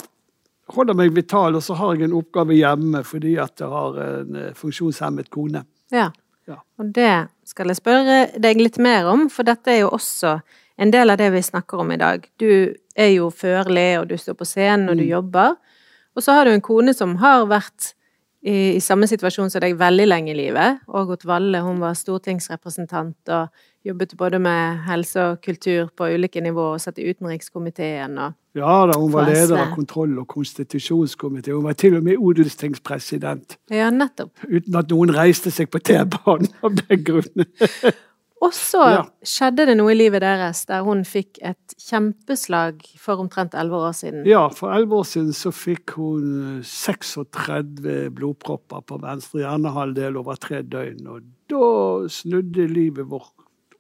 [SPEAKER 5] holder meg vital, og så har jeg en oppgave hjemme fordi at jeg har en eh, funksjonshemmet kone.
[SPEAKER 1] Ja. ja. Og det skal jeg spørre deg litt mer om, for dette er jo også en del av det vi snakker om i dag. Du er jo førlig, og du står på scenen, og du mm. jobber. Og så har du en kone som har vært i, i, samme situasjon som deg veldig lenge i livet. Ågot Valle, hun var stortingsrepresentant og jobbet både med helse og kultur på ulike nivåer og satt i utenrikskomiteen og
[SPEAKER 5] Ja da, hun var leder av kontroll- og konstitusjonskomiteen. Hun var til og med odelstingspresident.
[SPEAKER 1] Ja, nettopp.
[SPEAKER 5] Uten at noen reiste seg på T-banen av den grunn. [LAUGHS]
[SPEAKER 1] Og så ja. skjedde det noe i livet deres der hun fikk et kjempeslag for omtrent elleve år siden.
[SPEAKER 5] Ja, for elleve år siden så fikk hun 36 eh, blodpropper på venstre hjernehalvdel over tre døgn. Og da snudde livet vårt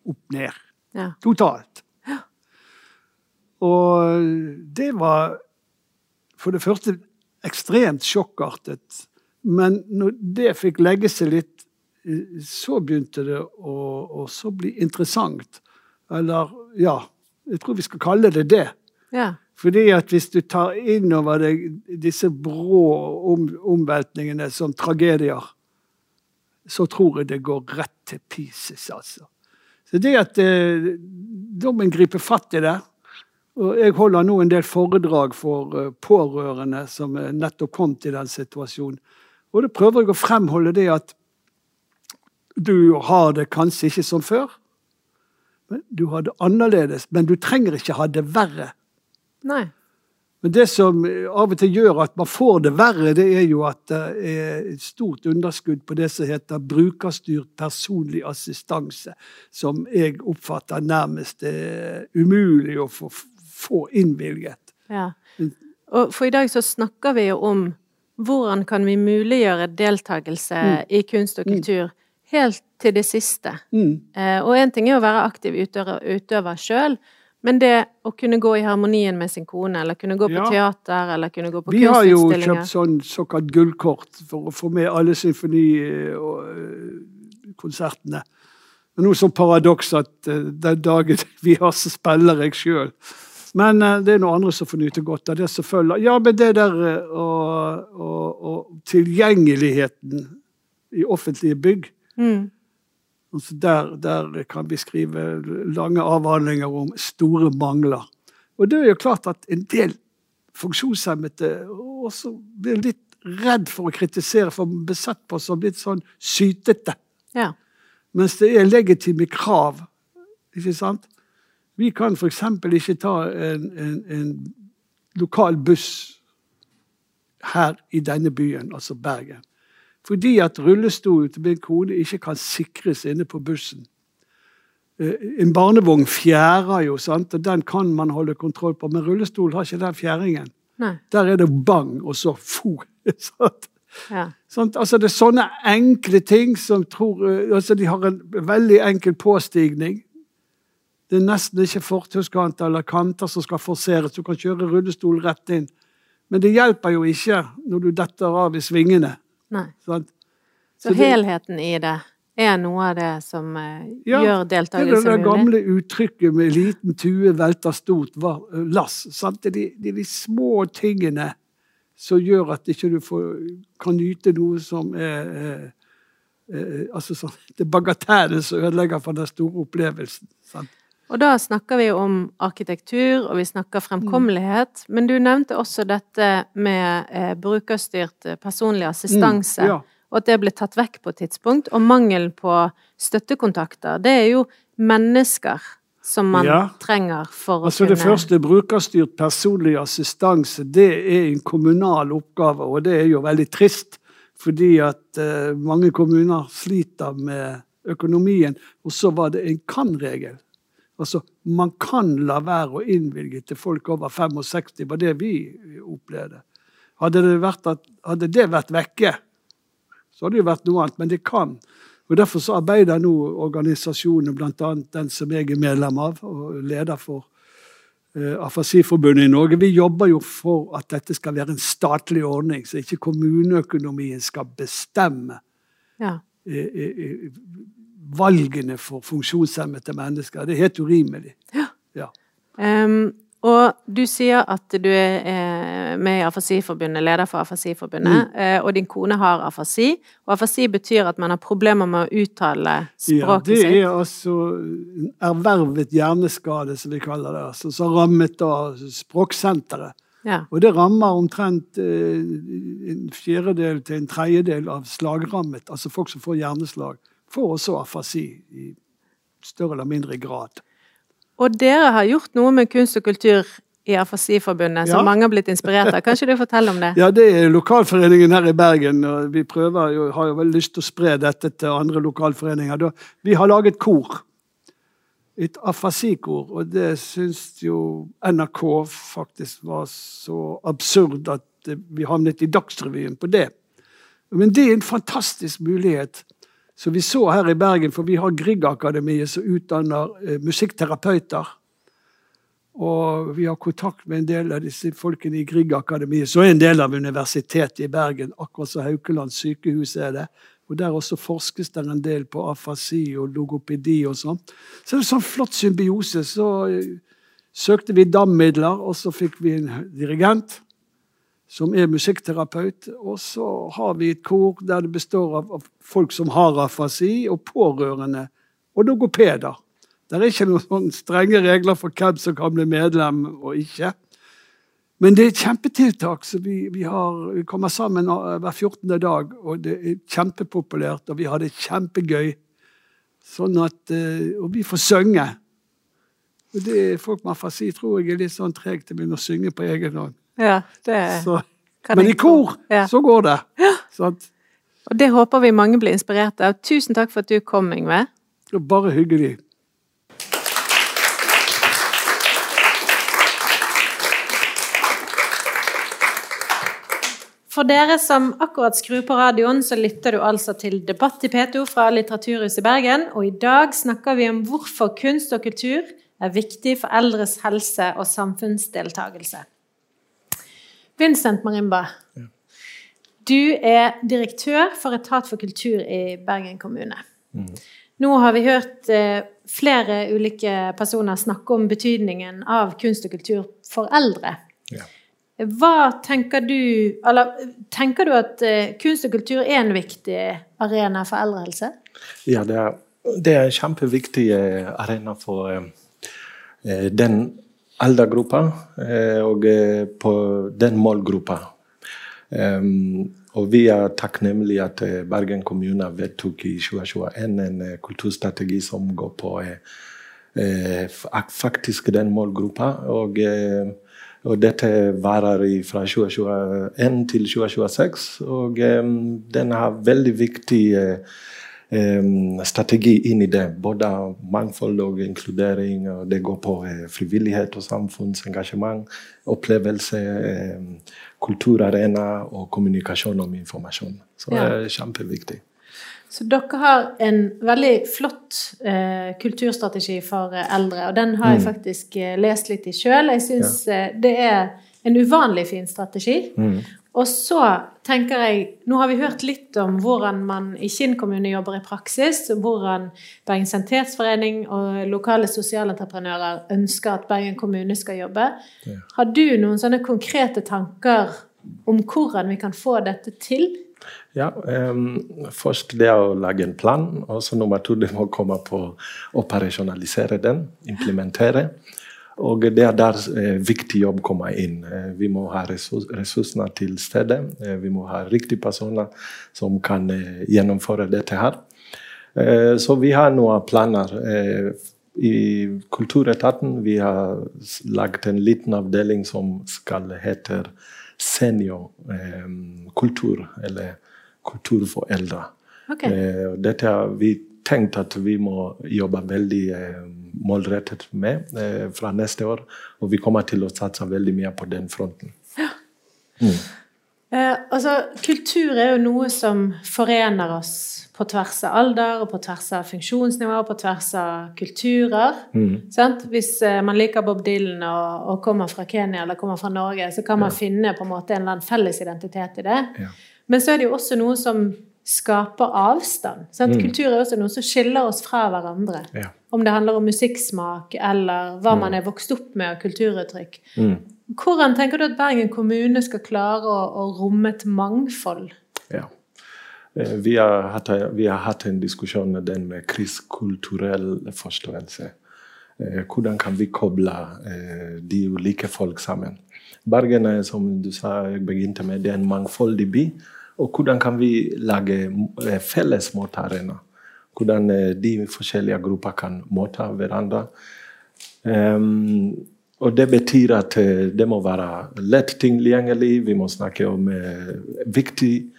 [SPEAKER 5] opp ned.
[SPEAKER 1] Ja.
[SPEAKER 5] Totalt.
[SPEAKER 1] Ja.
[SPEAKER 5] Og det var for det første ekstremt sjokkartet. Men når det fikk legge seg litt så begynte det å, å bli interessant. Eller ja, jeg tror vi skal kalle det det.
[SPEAKER 1] Ja.
[SPEAKER 5] Fordi at hvis du tar inn over deg disse brå om, omveltningene som tragedier, så tror jeg det går rett til pieces, altså. Så det at eh, dommen griper fatt i det og Jeg holder nå en del foredrag for uh, pårørende som nettopp kom til den situasjonen. Og da prøver jeg å fremholde det at du har det kanskje ikke som før. Du har det annerledes. Men du trenger ikke ha det verre.
[SPEAKER 1] Nei.
[SPEAKER 5] Men det som av og til gjør at man får det verre, det er jo at det er et stort underskudd på det som heter brukerstyrt personlig assistanse, som jeg oppfatter nærmest er umulig å få, få innvilget.
[SPEAKER 1] Ja. Og for i dag så snakker vi jo om hvordan kan vi muliggjøre deltakelse mm. i kunst og mm. kultur helt til det siste.
[SPEAKER 5] Mm.
[SPEAKER 1] Eh, og én ting er å være aktiv utøver, utøver sjøl, men det å kunne gå i harmonien med sin kone, eller kunne gå på ja. teater, eller kunne gå på
[SPEAKER 5] Vi har jo kjøpt sånn såkalt gullkort for å få med alle symfonikonsertene. Det er noe sånn paradoks at den dagen [LAUGHS] vi har, så spiller jeg sjøl. Men det er noen andre som får nyte godt av det som følger. Ja, men det der og, og, og tilgjengeligheten i offentlige bygg
[SPEAKER 1] Mm.
[SPEAKER 5] altså der, der kan vi skrive lange avhandlinger om store mangler. Og det er jo klart at en del funksjonshemmede også blir litt redd for å kritisere, for besett på som litt sånn sytete.
[SPEAKER 1] Ja.
[SPEAKER 5] Mens det er legitime krav. Ikke sant? Vi kan f.eks. ikke ta en, en, en lokal buss her i denne byen, altså Bergen. Fordi at rullestolen til min kone ikke kan sikres inne på bussen. Eh, En barnevogn fjærer jo, sant? og den kan man holde kontroll på. Men rullestol har ikke den fjæringen.
[SPEAKER 1] Nei.
[SPEAKER 5] Der er det bang, og så fo. [LAUGHS] sant?
[SPEAKER 1] Ja.
[SPEAKER 5] Sant? Altså, det er sånne enkle ting som tror eh, altså, De har en veldig enkel påstigning. Det er nesten ikke fortauskanter eller kanter som skal forseres. Du kan kjøre rullestol rett inn. Men det hjelper jo ikke når du detter av i svingene.
[SPEAKER 1] Nei.
[SPEAKER 5] Sant?
[SPEAKER 1] Så
[SPEAKER 5] Så det-
[SPEAKER 1] helheten i det er noe av det som eh,
[SPEAKER 5] Ja,
[SPEAKER 1] gjør
[SPEAKER 5] Det er det
[SPEAKER 1] deltakelse
[SPEAKER 5] der
[SPEAKER 1] mulig?
[SPEAKER 5] gamle uttrykket med 'liten tue velter stort lass'. Sant? Det er de, det er de små tingene som gjør at ikke du får, kan nyte noe som er eh, eh, altså sånn, Det er bagatellen som ødelegger for den store opplevelsen. Sant?
[SPEAKER 1] Og da snakker vi om arkitektur, og vi snakker fremkommelighet. Men du nevnte også dette med eh, brukerstyrt eh, personlig assistanse.
[SPEAKER 5] Mm, ja.
[SPEAKER 1] Og at det ble tatt vekk på et tidspunkt. Og mangelen på støttekontakter. Det er jo mennesker som man
[SPEAKER 5] Ja.
[SPEAKER 1] trenger for
[SPEAKER 5] Altså
[SPEAKER 1] å
[SPEAKER 5] Det første, brukerstyrt personlig assistanse, det er en kommunal oppgave, og det er jo veldig trist. Fordi at eh, mange kommuner sliter med økonomien. Og så var det en kan-regel. Altså, man kan la være å innvilge til folk over 65, var det vi opplevde. Hadde det vært, at, hadde det vært vekke, så hadde det jo vært noe annet, men det kan. Og Derfor så arbeider nå organisasjonen, bl.a. den som jeg er medlem av, og leder for eh, Afasiforbundet i Norge. Vi jobber jo for at dette skal være en statlig ordning, så ikke kommuneøkonomien skal bestemme
[SPEAKER 1] ja.
[SPEAKER 5] eh, eh, valgene for funksjonshemmede mennesker. Det er helt urimelig. Ja.
[SPEAKER 1] Ehm, og du sier at du er eh, med i Afasiforbundet, leder for Afasiforbundet,
[SPEAKER 5] Mm.
[SPEAKER 1] eh, og din kone har afasi. Og afasi betyr at man har problemer med å uttale språket sitt.
[SPEAKER 5] Ja,
[SPEAKER 1] det
[SPEAKER 5] det
[SPEAKER 1] sitt.
[SPEAKER 5] er altså en ervervet hjerneskade, som vi kaller det. Altså, som rammet av Språksenteret.
[SPEAKER 1] Ja.
[SPEAKER 5] Og det rammer omtrent eh, en fjerdedel til en tredjedel av slagrammet. Altså folk som får hjerneslag, får også afasi i større eller mindre grad.
[SPEAKER 1] Og dere har gjort noe med kunst og kultur i Afasiforbundet, som
[SPEAKER 5] Ja.
[SPEAKER 1] mange har blitt inspirert av. Kan ikke du fortelle om det?
[SPEAKER 5] Ja, det er lokalforeningen her i Bergen. og Vi prøver jo, har jo veldig lyst til å spre dette til andre lokalforeninger. Vi har laget kor. Et afasikor. Og det syns jo NRK faktisk var så absurd at vi havnet i Dagsrevyen på det. Men det er en fantastisk mulighet. Så vi så her i Bergen, for vi har Griegakademiet som utdanner eh, musikkterapeuter. Og vi har kontakt med en del av disse folkene i Griegakademiet, som er en del av Universitetet i Bergen, akkurat som Haukeland sykehus er det. Og Der også forskes det en del på afasi og logopedi og sånn. Så det er en sånn flott symbiose. Så eh, søkte vi DAM-midler, og så fikk vi en dirigent som er musikkterapeut. Og så har vi et kor der det består av, av folk som har afasi, og pårørende og logopeder. Det er ikke noen strenge regler for hvem som kan bli medlem og ikke. Men det er et kjempetiltak. så Vi, vi, har, vi kommer sammen hver 14. dag, og det er kjempepopulært. Og vi har det kjempegøy. Sånn at, uh, og vi får synge. Og det, folk med afasi tror jeg er litt sånn trege til å begynne å synge på egen hånd.
[SPEAKER 1] Ja, det
[SPEAKER 5] Så,
[SPEAKER 1] kan
[SPEAKER 5] men
[SPEAKER 1] jeg
[SPEAKER 5] i kor
[SPEAKER 1] Ja.
[SPEAKER 5] så går det. Sant?
[SPEAKER 1] Og det håper vi mange blir inspirert av. Tusen takk for at du kom, Yngve.
[SPEAKER 5] Bare hyggelig.
[SPEAKER 1] For dere som akkurat skrur på radioen, så lytter du altså til Debatt i P2 fra Litteraturhuset i Bergen, og i dag snakker vi om hvorfor kunst og kultur er viktig for eldres helse og samfunnsdeltagelse. Vincent Marimba, du er direktør for Etat for kultur i Bergen kommune. Nå har vi hørt eh, flere ulike personer snakke om betydningen av kunst og kultur for eldre.
[SPEAKER 6] Ja.
[SPEAKER 1] Hva tenker du Eller tenker du at eh, kunst og kultur er en viktig arena for eldrehelse?
[SPEAKER 6] Ja, det er, det er en kjempeviktig eh, arena for den aldergruppa eh, og eh, på den målgruppa. Og vi er takknemlige at eh, Bergen kommune vedtok i 2021 en kulturstrategi som går på fa- faktisk den målgruppa. Og, og dette varer fra 2021 til 2026. Og den har veldig viktig strategi inn i det. Både mangfold og inkludering. og Det går på eh, frivillighet og samfunnsengasjement, opplevelse, kulturarena og kommunikasjon om informasjon. Så det
[SPEAKER 1] Ja.
[SPEAKER 6] er kjempeviktig.
[SPEAKER 1] Så dere har en veldig flott eh, kulturstrategi for eh, eldre, og den har jeg faktisk eh, lest litt i sjøl. Jeg syns eh, det er en uvanlig fin strategi. Og så tenker jeg Nå har vi hørt litt om hvordan man i Kinn kommune jobber i praksis, hvordan Bergen Sanitetsforening og lokale sosialentreprenører ønsker at Bergen kommune skal jobbe. Har du noen sånne konkrete tanker om hvordan vi kan få dette til?
[SPEAKER 6] Ja, um, først det å lage en plan, og så nummer to det må komme på å operasjonalisere den, implementere. Og det er der eh, viktig jobb kommer inn. Eh, vi må ha ressurs, ressursene til stede. Eh, vi må ha riktige personer som kan eh, gjennomføre dette her. Så vi har noen planer. I Kulturetaten vi har lagt en liten avdeling som skal hete seniorkultur, eller kultur for eldre. Okay. Dette har vi tenkt at vi må jobbe veldig eh, målrettet med eh, fra neste år. Og vi kommer til å satse veldig mye på den fronten.
[SPEAKER 1] Eh, altså, kultur er jo noe som forener oss på tvers av alder, og på tvers av funksjonsnivåer, på tvers av kulturer. Sant? Hvis eh, man liker Bob Dylan og, og kommer fra Kenya eller kommer fra Norge, så kan man finne på en måte en eller annen felles identitet i det.
[SPEAKER 6] Ja.
[SPEAKER 1] Men så er det jo også noe som skaper avstand. Sant? Kultur er også noe som skiller oss fra hverandre.
[SPEAKER 6] Ja.
[SPEAKER 1] Om det handler om musikksmak eller hva man er vokst opp med av kulturuttrykk.
[SPEAKER 6] Mm.
[SPEAKER 1] Hvordan tenker du at Bergen kommune skal klare å, å romme et mangfold?
[SPEAKER 6] Ja. Eh, Vi har, hatt, vi har hatt en diskusjon med den med kristkulturell forståelse. Eh, Hvordan kan vi koble eh, de ulike folk sammen? Bergen er, som du sa, begynte med, det er en mangfoldig by. Og hvordan kan vi lage felles måtearena? Hvordan eh, de forskjellige grupper kan motta hverandre. Um, og det betyr at eh, det må være lett tilgjengelig. Vi må snakke om eh, viktige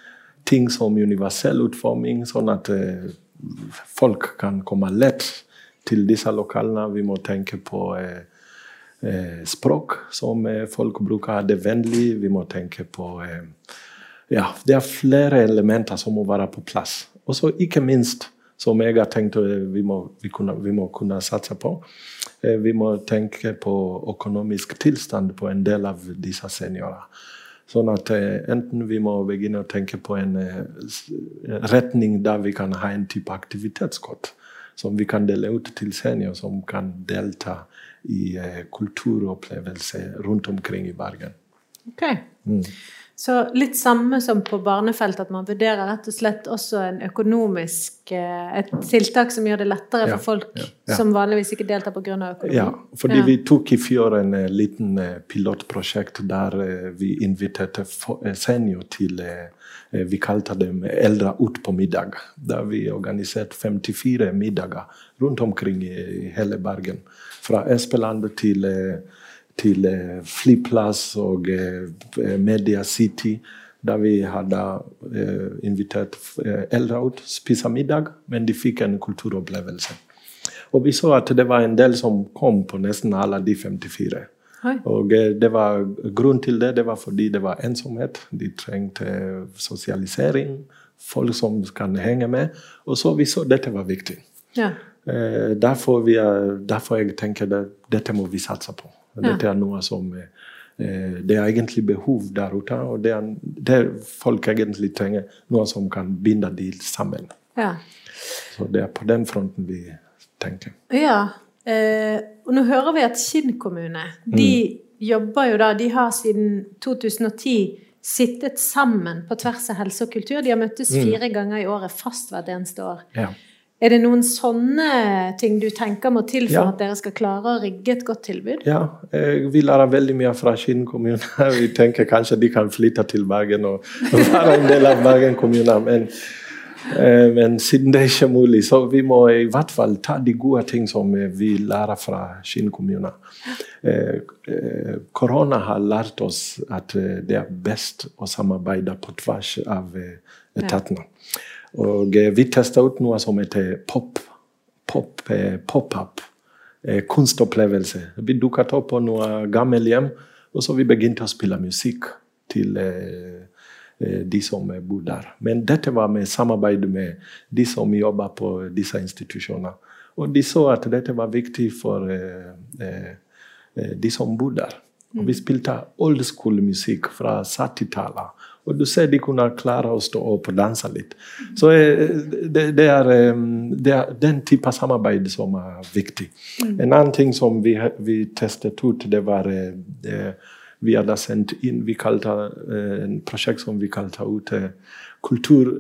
[SPEAKER 6] ting som universell utforming, sånn at eh, folk kan komme lett til disse lokalene. Vi må tenke på eh, eh, språk som folk bruker, det vennlig. Vi må tenke på Ja, det er flere elementer som må være på plass. Og så ikke minst, som jeg har tenkt vi må, vi kunne, vi må kunne satse på, eh, vi må tenke på økonomisk tilstand på en del av disse seniorene. Sånn at eh, enten vi må begynne å tenke på en eh, retning der vi kan ha en type aktivitetskort som vi kan dele ut til seniorer som kan delta i kulturopplevelser rundt omkring i Bergen.
[SPEAKER 1] Ok. Så litt samme som på barnefeltet, at man vurderer rett og slett også en økonomisk eh, Et tiltak som gjør det lettere for folk
[SPEAKER 6] ja, ja.
[SPEAKER 1] som vanligvis ikke deltar pga. økonomi.
[SPEAKER 6] Ja, fordi vi tok i fjor en eh, liten eh, pilotprosjekt der vi inviterte senior til Vi kalte dem eldre ut på middag. Der vi organiserte 54 middager rundt omkring i, i hele Bergen. Fra Espeland til, eh, til eh, flyplass og eh, Media City. Der vi hadde eh, invitert eh, eldre ut, spise middag, men de fikk en kulturopplevelse. Og vi så at det var en del som kom på nesten alle de 54.
[SPEAKER 1] Hei.
[SPEAKER 6] Og eh, det var Grunnen til det det var fordi det var ensomhet. De trengte sosialisering. Folk som kan henge med. Og så vi så dette var viktig.
[SPEAKER 1] Ja.
[SPEAKER 6] Eh, derfor, vi er, derfor jeg tenker at dette må vi satse på. Dette er noe som eh, Det er egentlig behov der ute, og det er det folk egentlig trenger. Noe som kan binde de sammen.
[SPEAKER 1] ja.
[SPEAKER 6] Så det er på den fronten vi tenker.
[SPEAKER 1] Ja. Eh, og nå hører vi at Kinn kommune de jobber jo da De har siden 2010 sittet sammen på tvers av helse og kultur. De har møttes fire ganger i året fast hvert eneste år.
[SPEAKER 6] Ja.
[SPEAKER 1] Er det noen sånne ting du tenker må til for
[SPEAKER 6] Ja.
[SPEAKER 1] at dere skal klare å rigge et godt tilbud?
[SPEAKER 6] Ja, eh, vi lærer veldig mye fra Skien kommune. [LAUGHS] Vi tenker kanskje de kan flytte til Bergen og [LAUGHS] være en del av Bergen kommune. Men, eh, men siden det ikke er mulig, så vi må i hvert fall ta de gode ting som eh, vi lærer fra Skien kommune. Korona har lært oss at det er best å samarbeide på tvers av etatene. Og eh, vi testa ut noe som heter pop. Pop, eh, pop-up. Eh, kunstopplevelse. Vi dukket opp på noe gammelhjem, og så vi begynte å spille musikk til de som bor der. Men dette var med samarbeid med de som jobber på disse institusjonene. Og de så at dette var viktig for de som bor der. Og vi spilte old school-musikk fra 70-tallet. Og du ser de kunne klare å stå opp og danse litt. Så eh, det, det, er, det er den type samarbeid som er viktig. En annen ting som vi, vi testet ut, det var eh, det, Vi hadde sendt inn Vi kalte eh, en prosjekt som vi kalte ut Kultur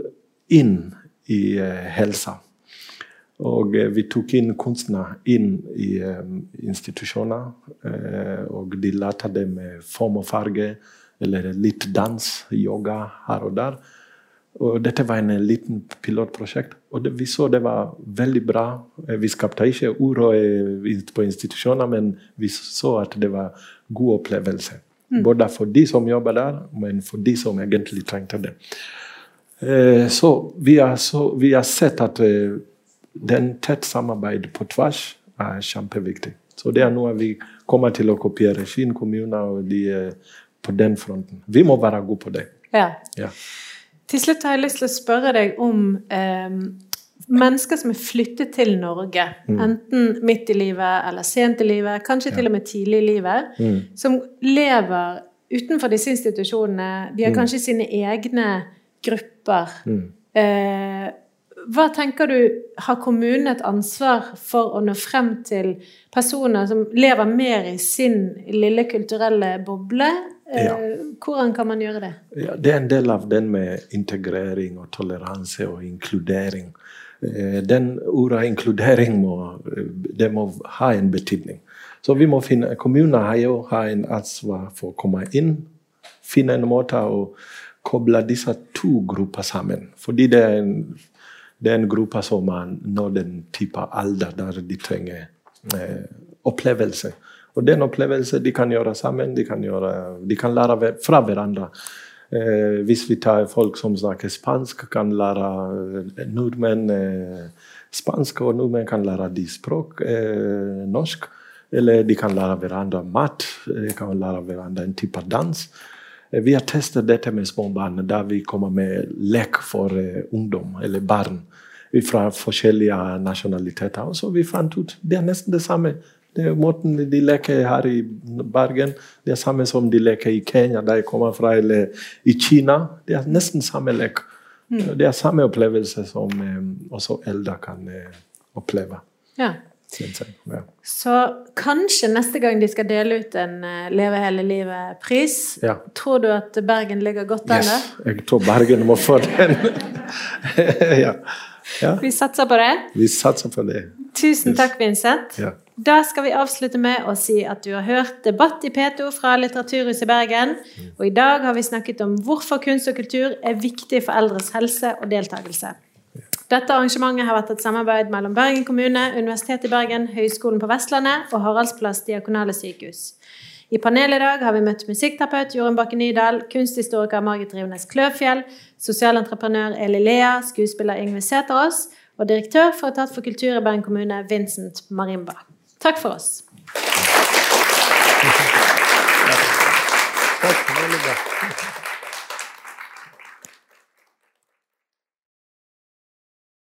[SPEAKER 6] inn i helsa. Og vi tok inn kunstnere inn i um, institusjoner. Uh, og de lærte det med form og farge, eller litt dans, yoga her og der. Og dette var en liten pilotprosjekt, og det, vi så det var veldig bra. Eh, Vi skapte ikke uro eh, på institusjoner, men vi så at det var god opplevelse. Både for de som jobber der, men for de som egentlig trengte det. Eh, Så vi har, så vi har sett at eh, den tett samarbeid på tvers er kjempeviktig. Så det er noe vi kommer til å kopiere. Skien kommune og de eh, på den fronten. Vi må være gode på det.
[SPEAKER 1] Ja.
[SPEAKER 6] Ja.
[SPEAKER 1] Til slutt har jeg lyst til å spørre deg om eh, mennesker som er flyttet til Norge, enten midt i livet eller sent i livet, kanskje til og med tidlig i livet, som lever utenfor disse institusjonene. De har kanskje sine egne grupper. Eh, hva tenker du, har kommunen et ansvar for å nå frem til personer som lever mer i sin lille kulturelle boble? Eh,
[SPEAKER 6] Ja.
[SPEAKER 1] Hvordan kan man gjøre det?
[SPEAKER 6] Ja, det er en del av den med integrering og toleranse og inkludering. Eh, Den ordet inkludering må, eh, det må ha en betydning. Så vi må finne, Kommunene har jo en ansvar for å komme inn, finne en måte å koble disse to grupper sammen. Fordi det er en, det er en gruppe som når den type alder der de trenger eh, opplevelse. Og den opplevelse de kan gjøre sammen, de kan, gjøre, de kan lære fra hverandre. Eh, hvis vi tar folk som snakker spansk, kan lære eh, nordmenn eh, spansk, og nordmenn kan lære de språk, eh, norsk. Eller de kan lære hverandre mat, de kan lære hverandre en type dans. Eh, Vi har testet dette med små barn, der vi kommer med lek for eh, ungdom, eller barn, fra forskjellige nasjonaliteter. Og så vi fant ut det er nesten det samme. Måten de leker her i Bergen, det er samme som de leker i Kenya, der jeg kommer fra, eller i Kina. Det er nesten samme lek. Det er samme opplevelse som eh, også eldre kan eh, oppleve.
[SPEAKER 1] Ja.
[SPEAKER 6] Ja.
[SPEAKER 1] Så kanskje neste gang de skal dele ut en eh, Leve hele livet-pris,
[SPEAKER 6] Ja.
[SPEAKER 1] tror du at Bergen ligger godt an
[SPEAKER 6] Yes,
[SPEAKER 1] der?
[SPEAKER 6] jeg tror Bergen må få den. [LAUGHS] [LAUGHS] ja. ja.
[SPEAKER 1] Vi satser på det.
[SPEAKER 6] Vi satser på det.
[SPEAKER 1] Tusen takk, Vincent.
[SPEAKER 6] Ja.
[SPEAKER 1] Da skal vi avslutte med å si at du har hørt debatt i P2 fra Litteraturhuset i Bergen. Og i dag har vi snakket om hvorfor kunst og kultur er viktig for eldres helse og deltakelse. Dette arrangementet har vært et samarbeid mellom Bergen kommune, Universitetet i Bergen, Høgskolen på Vestlandet og Haraldsplass Diakonale sykehus. I panelet i dag har vi møtt musikkterapeut Jorunn Bakke Nydal, kunsthistoriker Margit Rivnes Kløvfjell, sosialentreprenør Eli Lea, skuespiller Yngve Sæterås og direktør for Etat for kultur i Bergen kommune, Vincent Marimba. Takk for oss.
[SPEAKER 5] Takk, Takk.